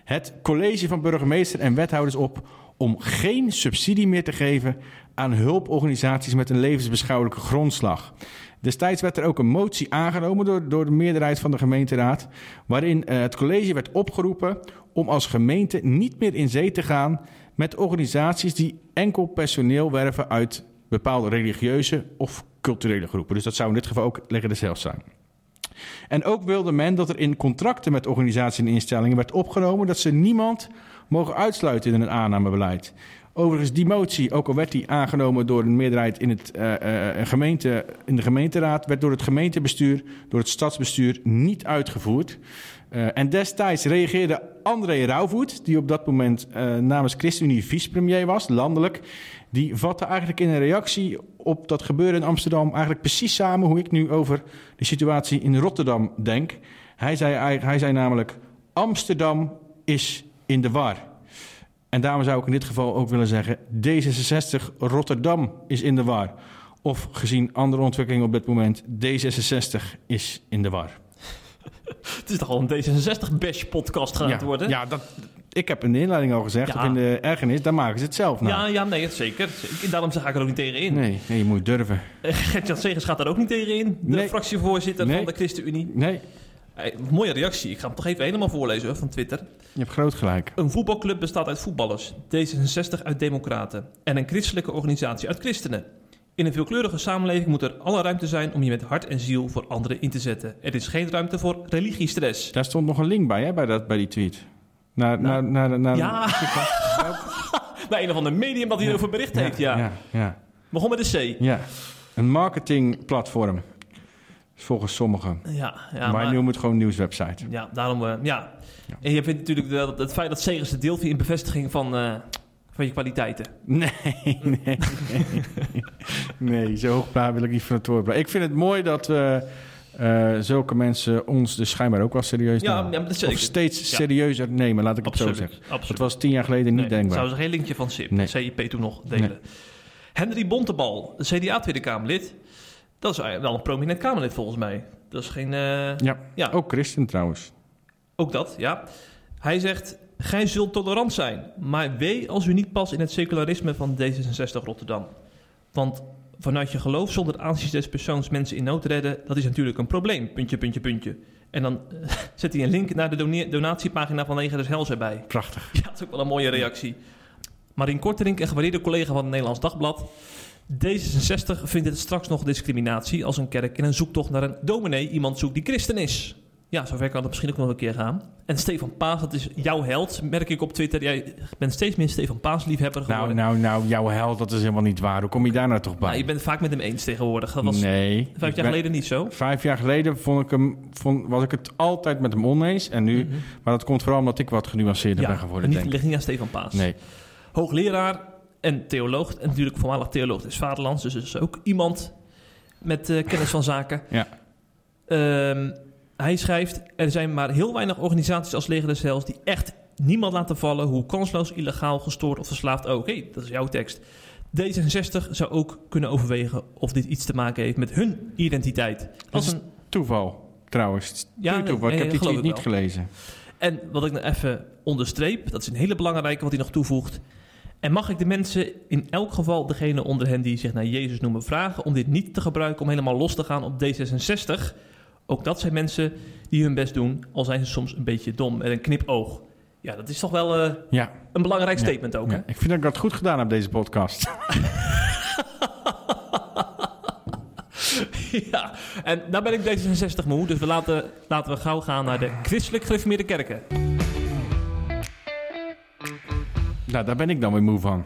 het college van burgemeester en wethouders op om geen subsidie meer te geven aan hulporganisaties met een levensbeschouwelijke grondslag. Destijds werd er ook een motie aangenomen door, door de meerderheid van de gemeenteraad, waarin eh, het college werd opgeroepen om als gemeente niet meer in zee te gaan met organisaties die enkel personeel werven uit bepaalde religieuze of culturele groepen. Dus dat zou in dit geval ook des Heils zijn. En ook wilde men dat er in contracten met organisaties en instellingen werd opgenomen dat ze niemand mogen uitsluiten in een aannamebeleid. Overigens, die motie, ook al werd die aangenomen door een meerderheid in, het, eh, eh, gemeente, in de gemeenteraad, werd door het gemeentebestuur, door het stadsbestuur niet uitgevoerd. Eh, en destijds reageerde André Rauwvoet, die op dat moment namens ChristenUnie vicepremier was, landelijk. Die vatte eigenlijk in een reactie op dat gebeuren in Amsterdam eigenlijk precies samen hoe ik nu over de situatie in Rotterdam denk. Hij zei, hij zei namelijk: Amsterdam is in de war. En daarom zou ik in dit geval ook willen zeggen: D66 Rotterdam is in de war. Of gezien andere ontwikkelingen op dit moment, D66 is in de war. Het is toch al een D66-bash-podcast gaan ja, worden? Ja, dat, Ik heb in de inleiding al gezegd, Ja. of in de ergernis, dan maken ze het zelf. Ja, ja, nee, het zeker. Zeker. Daarom ga ik er ook niet tegen in. Nee, nee, je moet durven. Gert-Jan Segers gaat daar ook niet tegen in. De Nee. fractievoorzitter Nee. van de ChristenUnie. Nee, Hey, mooie reactie. Ik ga hem toch even helemaal voorlezen hoor, van Twitter. je hebt groot gelijk. Een voetbalclub bestaat uit voetballers, D66 uit democraten en een christelijke organisatie uit christenen. In een veelkleurige samenleving moet er alle ruimte zijn om je met hart en ziel voor anderen in te zetten. Er is geen ruimte voor religiestress. Daar stond nog een link bij, hè, bij, dat, bij die tweet. Naar, Nou, naar, naar, naar, Ja, een of ander medium dat hierover bericht heeft, ja. ja, ja, Begon met een C. ja. Een marketingplatform. Volgens sommigen. Ja, ja maar, maar, nu moet het gewoon een nieuwswebsite. ja daarom, eh, ja. Ja. En je vindt natuurlijk dat het feit dat Segers de deelt in bevestiging van, eh, van je kwaliteiten. Nee, nee, nee. Nee, zo hoogbaar wil ik niet van het woord. Ik vind het mooi dat we eh, zulke mensen ons dus schijnbaar ook wel serieus Ja, nemen. ja, dat. Of steeds Ja. serieuzer nemen, laat ik het zo zeggen. absoluut. Dat was tien jaar geleden niet Nee, denkbaar. Zou ze geen linkje van SIP, Nee. CIP toen nog delen. Nee. Henry Bontebal, CDA Tweede Kamerlid. Dat is wel een prominent Kamerlid volgens mij. Dat is geen... eh, Ja, ja, ook. ook christen trouwens. dat, ja. Hij zegt, gij zult tolerant zijn. Maar wee als u niet past in het secularisme van D66 Rotterdam. Want vanuit je geloof zonder aanzien des persoons mensen in nood redden... dat is natuurlijk een probleem, puntje, puntje, puntje. En dan eh, zet hij een link naar de donatiepagina van Leger des Hels erbij. Prachtig. Ja, dat is ook wel een mooie reactie. Marien Korterink, een gewaardeerde collega van het Nederlands Dagblad. D66 vindt het straks nog discriminatie als een kerk in een zoektocht naar een dominee iemand zoekt die christen is. Ja, zover kan het misschien ook nog een keer gaan. En Stefan Paas, dat is jouw held, merk ik op Twitter. Jij bent steeds meer Stefan Paas liefhebber Nou, geworden. nou, nou, jouw held, dat is helemaal niet waar. Hoe kom je daar nou toch bij? Nou, je bent het vaak met hem eens tegenwoordig. Dat was nee. vijf jaar ben- geleden niet zo. Vijf jaar geleden vond ik hem, vond, was ik het altijd met hem oneens. En nu, Mhm. maar dat komt vooral omdat ik wat genuanceerder ben geworden, niet, ligt niet aan Stefan Paas. Nee. hoogleraar en theoloog. En natuurlijk voormalig theoloog des Vaderlands. Dus is ook iemand met eh, kennis van zaken. Ja. Ehm, hij schrijft... Er zijn maar heel weinig organisaties als Leger des Heils... die echt niemand laten vallen... hoe kansloos, illegaal, gestoord of verslaafd ook. Hé, dat is jouw tekst. D66 zou ook kunnen overwegen... of dit iets te maken heeft met hun identiteit. Als is een, Toeval, trouwens. Ja, toeval. Ik heb ik niet wel. gelezen. En wat ik nou even onderstreep, dat is een hele belangrijke wat hij nog toevoegt. En mag ik de mensen, in elk geval degene onder hen die zich naar Jezus noemen, vragen om dit niet te gebruiken om helemaal los te gaan op D66? Ook dat zijn mensen die hun best doen, al zijn ze soms een beetje dom met een knipoog. Ja, dat is toch wel eh, Ja. een belangrijk Ja. statement ook, hè? ja. Ik vind dat ik dat goed gedaan heb, deze podcast. ja, en nou ben ik D66 moe, dus we laten, laten we gauw gaan naar de christelijk gereformeerde kerken. nou, daar ben ik dan weer moe van.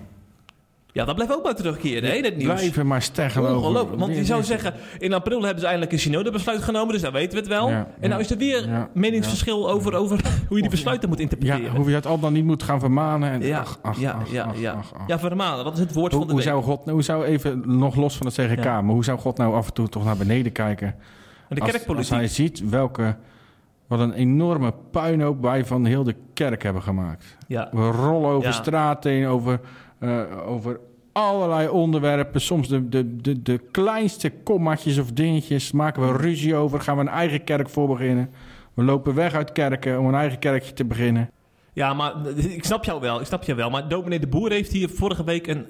Ja, dat blijft ook maar terugkeren, hè, in het nieuws. Blijven maar over... Ongelooflijk. Want je zou zeggen, in april hebben ze eindelijk een synodebesluit genomen, dus dan weten we het wel. Ja, en nou is er weer ja, meningsverschil over, over hoe je die besluiten moet Ja, interpreteren. hoe je het al dan niet moet gaan vermanen. En, Ja, ach, ach, ja, ach, ja, ach, ja. ach, ach. Ja, vermalen, dat is het woord Hoe, van de hoe, week. zou God, hoe zou even, nog los van het CGK, maar hoe zou God nou af en toe toch naar beneden kijken? de als, kerkpolitiek. als hij ziet welke, wat een enorme puinhoop wij van heel de kerk hebben gemaakt. ja. We rollen over Ja. straten heen, over, eh, over allerlei onderwerpen. Soms de, de, de, de kleinste kommatjes of dingetjes maken we ruzie over. Gaan we een eigen kerk voor beginnen. We lopen weg uit kerken om een eigen kerkje te beginnen. ja, maar ik snap jou wel, ik snap jou wel. Maar dominee de Boer heeft hier vorige week een,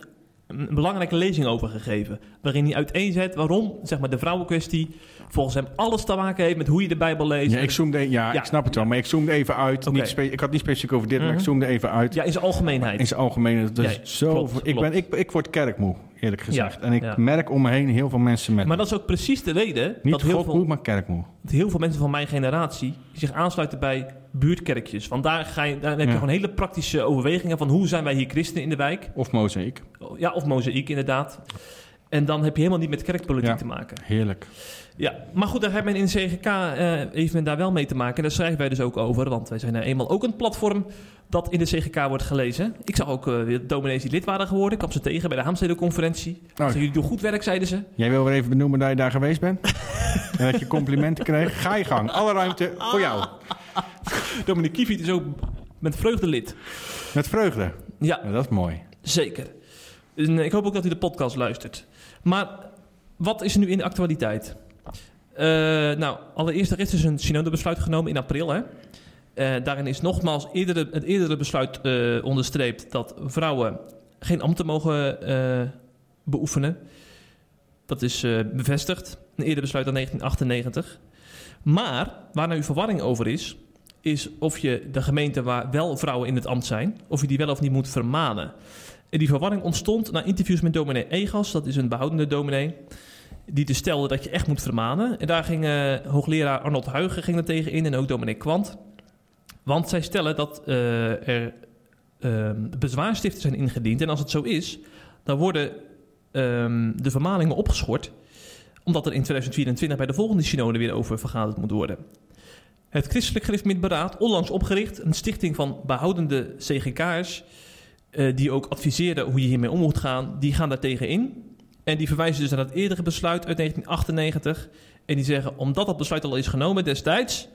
een belangrijke lezing over gegeven. Waarin hij uiteenzet waarom zeg maar, de vrouwenkwestie volgens hem alles te maken heeft met hoe je de Bijbel leest. Ja, ik, zoomde, ja, Ja. ik snap het wel, maar ik zoomde even uit. Niet ik had niet specifiek over dit, maar Mhm. ik zoomde even uit. Ja, in zijn algemeenheid. In zijn algemeen. Dus Ja, zo, klopt, ik, ben, ik, ik word kerkmoe, eerlijk gezegd. Ja, en ik ja. merk om me heen heel veel mensen met. Maar dat is ook precies de reden niet dat heel veel... maar kerkmoe. dat heel veel mensen van mijn generatie zich aansluiten bij buurtkerkjes. Want daar, ga je, daar heb je Ja. gewoon hele praktische overwegingen van hoe zijn wij hier christenen in de wijk. Of mozaïek. Ja, of mozaïek inderdaad. En dan heb je helemaal niet met kerkpolitiek Ja. te maken. Heerlijk. Ja, maar goed, daar heeft men in CGK eh, heeft men daar wel mee te maken. En daar schrijven wij dus ook over. Want wij zijn nou eenmaal ook een platform dat in de CGK wordt gelezen. Ik zag ook eh, weer dominees die lid waren geworden. Ik kwam ze tegen bij de Haamstede-conferentie. Nou, Jullie doen goed werk, zeiden ze. Jij wil weer even benoemen dat je daar geweest bent? en dat je complimenten kreeg? Ga je gang. Alle ruimte voor jou. Dominique Kiefiet is ook met vreugde lid. Met vreugde. Ja, Ja, dat is mooi. Zeker. En ik hoop ook dat u de podcast luistert. Maar wat is er nu in de actualiteit? Eh, nou, allereerst er is dus een synodebesluit genomen in april. Hè? Eh, daarin is nogmaals het eerdere besluit eh, onderstreept dat vrouwen geen ambten mogen eh, beoefenen. Dat is bevestigd. Een eerder besluit dan 1998. Maar waar uw verwarring over is, is of je de gemeente waar wel vrouwen in het ambt zijn, of je die wel of niet moet vermanen. En die verwarring ontstond na interviews met dominee Egas, dat is een behoudende dominee, die dus stelde dat je echt moet vermanen. En daar ging hoogleraar Arnold Huigen ging er tegen in en ook dominee Kwant. Want zij stellen dat eh, er ehm, bezwaarstiften zijn ingediend. En als het zo is, dan worden ehm, de vermaningen opgeschort. Omdat er in 2024 bij de volgende synode weer over vergaderd moet worden. Het Christelijk Gereformeerd Beraad, onlangs opgericht, een stichting van behoudende CGK'ers, eh, die ook adviseren hoe je hiermee om moet gaan, die gaan daar tegen in. En die verwijzen dus naar het eerdere besluit uit 1998. En die zeggen, omdat dat besluit al is genomen destijds,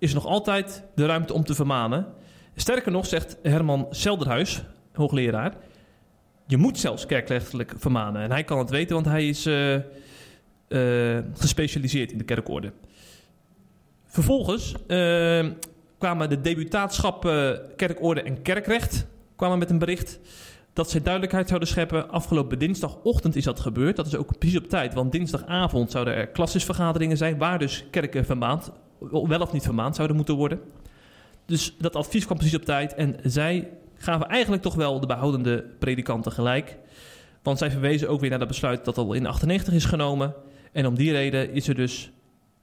is nog altijd de ruimte om te vermanen. Sterker nog, zegt Herman Selderhuis, hoogleraar, je moet zelfs kerkrechtelijk vermanen. En hij kan het weten, want hij is eh, eh, gespecialiseerd in de kerkorde. Vervolgens eh, kwamen de debutaatschappen kerkorde en kerkrecht kwamen met een bericht dat zij duidelijkheid zouden scheppen. Afgelopen dinsdagochtend is dat gebeurd. Dat is ook precies op tijd, want dinsdagavond zouden er klassisvergaderingen zijn... waar dus kerken vermaand, wel of niet vermaand zouden moeten worden. Dus dat advies kwam precies op tijd en zij gaven eigenlijk toch wel de behoudende predikanten gelijk. Want zij verwezen ook weer naar dat besluit dat al in 98 is genomen. En om die reden is er dus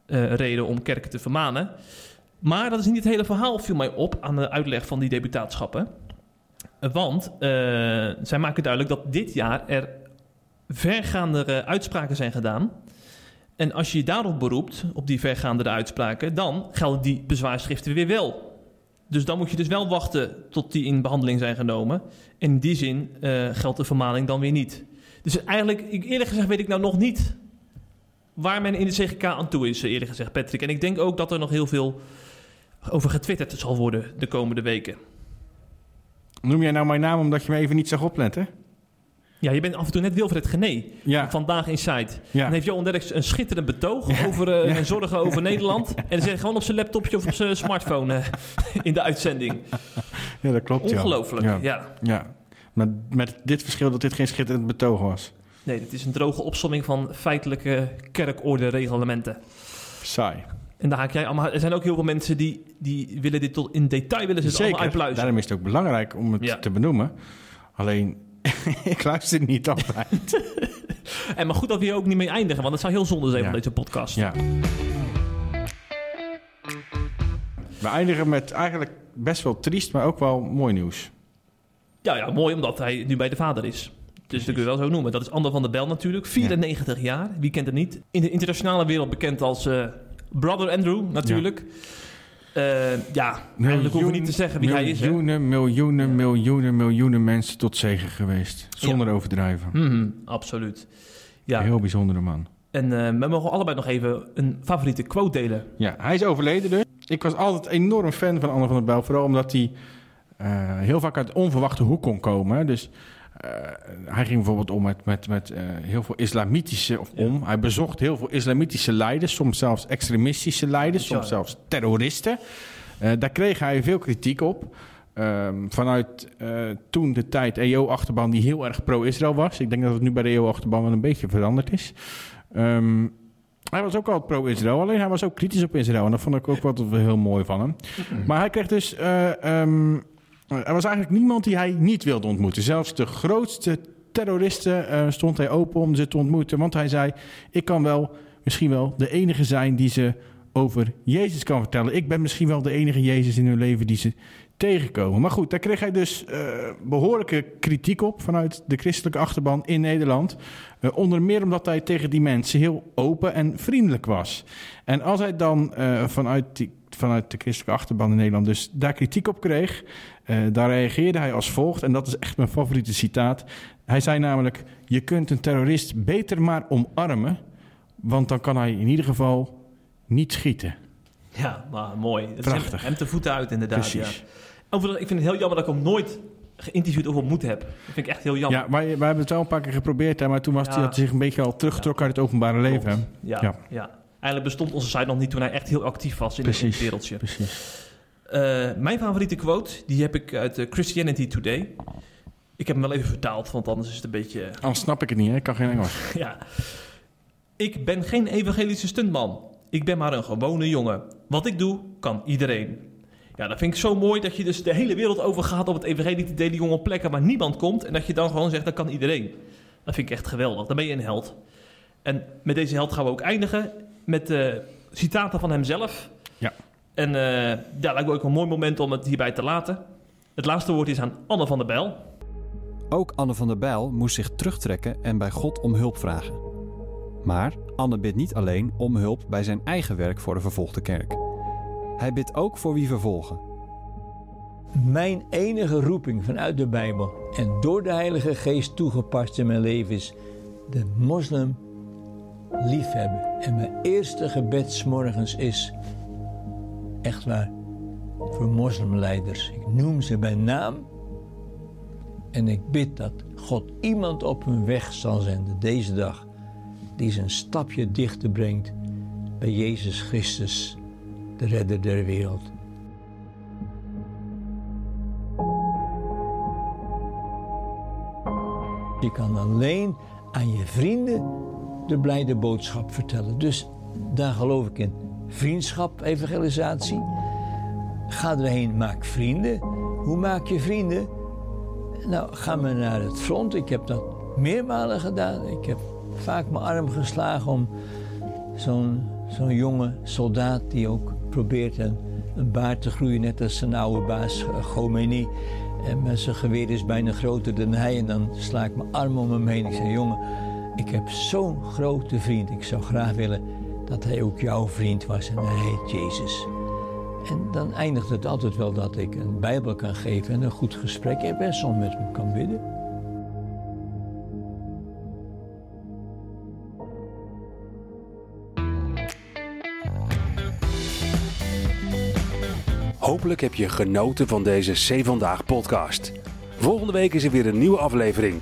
eh, reden om kerken te vermanen. Maar dat is niet het hele verhaal, viel mij op aan de uitleg van die deputaatschappen. Want eh, zij maken duidelijk dat dit jaar er vergaandere uitspraken zijn gedaan. En als je je daarop beroept, op die vergaandere uitspraken, dan gelden die bezwaarschriften weer wel. Dus dan moet je dus wel wachten tot die in behandeling zijn genomen. En in die zin eh, geldt de vermaning dan weer niet. Dus eigenlijk, eerlijk gezegd weet ik nou nog niet waar men in de CGK aan toe is, eerlijk gezegd, Patrick. En ik denk ook dat er nog heel veel over getwitterd zal worden de komende weken. Noem jij nou mijn naam omdat je me even niet zag opletten? Ja, je bent af en toe net Wilfred Gené. Ja. Vandaag in Site. Ja. Dan heeft Johan Derks een schitterend betoog over eh, Ja. zorgen over Nederland. En hij gewoon op zijn laptopje of op zijn smartphone eh, in de uitzending. Ja, dat klopt. Ongelooflijk. Ja. Ja. Ja. Maar met dit verschil dat dit geen schitterend betoog was. Nee, dit is een droge opsomming van feitelijke kerkorde-reglementen. Saai. En daar haak jij allemaal. Er zijn ook heel veel mensen die, die willen dit tot in detail willen ze het allemaal Zeker. uitpluizen. Daarom is het ook belangrijk om het te benoemen. Alleen, ik luister niet altijd. En maar goed dat we hier ook niet mee eindigen, want het zou heel zonde zijn Ja. van deze podcast. ja. We eindigen met eigenlijk best wel triest, maar ook wel mooi nieuws. Ja, ja, mooi omdat hij nu bij de vader is. Dus dat kun je wel zo noemen. Dat is Ander van der Bel natuurlijk. 94 jaar, wie kent het niet? In de internationale wereld bekend als eh, Brother Andrew natuurlijk. Eh, ja, eigenlijk hoeven we niet te zeggen wie hij is. Miljoenen, miljoenen, miljoenen, miljoenen mensen tot zegen geweest. Zonder overdrijven. Mhm, absoluut. Ja, Heel bijzondere man. en eh, we mogen allebei nog even een favoriete quote delen. Ja, hij is overleden dus. Ik was altijd enorm fan van Anne van der Bijl. Vooral omdat hij eh, heel vaak uit onverwachte hoek kon komen. Dus eh, hij ging bijvoorbeeld om met, met, met eh, heel veel islamitische... Of Ja. om, hij bezocht heel veel islamitische leiders. Soms zelfs extremistische leiders. Ja. Soms zelfs terroristen. Eh, daar kreeg hij veel kritiek op. Ehm, vanuit toen de tijd EO-achterban die heel erg pro-Israël was. Ik denk dat het nu bij de EO-achterban wel een beetje veranderd is. Ehm, hij was ook altijd pro-Israël, alleen hij was ook kritisch op Israël. En dat vond ik ook wat heel mooi van hem. Maar hij kreeg dus... eh, ehm, er was eigenlijk niemand die hij niet wilde ontmoeten. Zelfs de grootste terroristen eh, stond hij open om ze te ontmoeten. Want hij zei, ik kan wel misschien wel de enige zijn die ze over Jezus kan vertellen. Ik ben misschien wel de enige Jezus in hun leven die ze tegenkomen. Maar goed, daar kreeg hij dus eh, behoorlijke kritiek op vanuit de christelijke achterban in Nederland. Eh, onder meer omdat hij tegen die mensen heel open en vriendelijk was. En als hij dan vanuit, die, vanuit de christelijke achterban in Nederland dus daar kritiek op kreeg, eh, daar reageerde hij als volgt. En dat is echt mijn favoriete citaat. Hij zei namelijk: Je kunt een terrorist beter maar omarmen, want dan kan hij in ieder geval niet schieten. Ja, maar mooi. Is Prachtig. hem, hem te voeten uit inderdaad. Precies. Ja. Overigens, ik vind het heel jammer dat ik hem nooit geïnterviewd of ontmoet heb. Dat vind ik echt heel jammer. Ja, maar we hebben het wel een paar keer geprobeerd, hè, maar toen was Ja. hij, had hij zich een beetje al teruggetrokken uit het openbare leven. hè. Ja, Ja. ja. Eigenlijk bestond onze site nog niet toen hij echt heel actief was in het Precies. wereldje. Precies. Eh, mijn favoriete quote, die heb ik uit eh, Christianity Today. Ik heb hem wel even vertaald, want anders is het een beetje... Anders snap ik het niet, hè? ik kan geen Engels. ja. Ik ben geen evangelische stuntman. Ik ben maar een gewone jongen. Wat ik doe, kan iedereen. Ja, dat vind ik zo mooi dat je dus de hele wereld over gaat om het evangelie te delen, jonge plekken waar niemand komt. En dat je dan gewoon zegt, dat kan iedereen. Dat vind ik echt geweldig. Dan ben je een held. En met deze held gaan we ook eindigen met uh, citaten van hemzelf. Ja. En uh, ja, lijkt me ook een mooi moment om het hierbij te laten. Het laatste woord is aan Anne van der Bijl. Ook Anne van der Bijl moest zich terugtrekken en bij God om hulp vragen. Maar Anne bidt niet alleen om hulp bij zijn eigen werk voor de vervolgde kerk. Hij bidt ook voor wie vervolgen. Mijn enige roeping vanuit de Bijbel en door de Heilige Geest toegepast in mijn leven is de moslim liefhebben. En mijn eerste gebed morgens is echt waar voor moslimleiders. Ik noem ze bij naam en ik bid dat God iemand op hun weg zal zenden deze dag die ze een stapje dichter brengt bij Jezus Christus, de redder der wereld. Je kan alleen aan je vrienden de blijde boodschap vertellen. Dus daar geloof ik in. Vriendschap, evangelisatie. Ga erheen, maak vrienden. Hoe maak je vrienden? Nou, ga maar naar het front. Ik heb dat meermalen gedaan. Ik heb vaak mijn arm geslagen om zo'n zo'n jonge soldaat die ook probeert een, baard te groeien, net als zijn oude baas Gomeni. En met zijn geweer is bijna groter dan hij. En dan sla ik mijn arm om hem heen. Ik zeg, jongen, ik heb zo'n grote vriend. Ik zou graag willen dat hij ook jouw vriend was. En hij heet Jezus. En dan eindigt het altijd wel dat ik een Bijbel kan geven en een goed gesprek heb en soms met hem kan bidden. Hopelijk heb je genoten van deze C Vandaag podcast. Volgende week is er weer een nieuwe aflevering.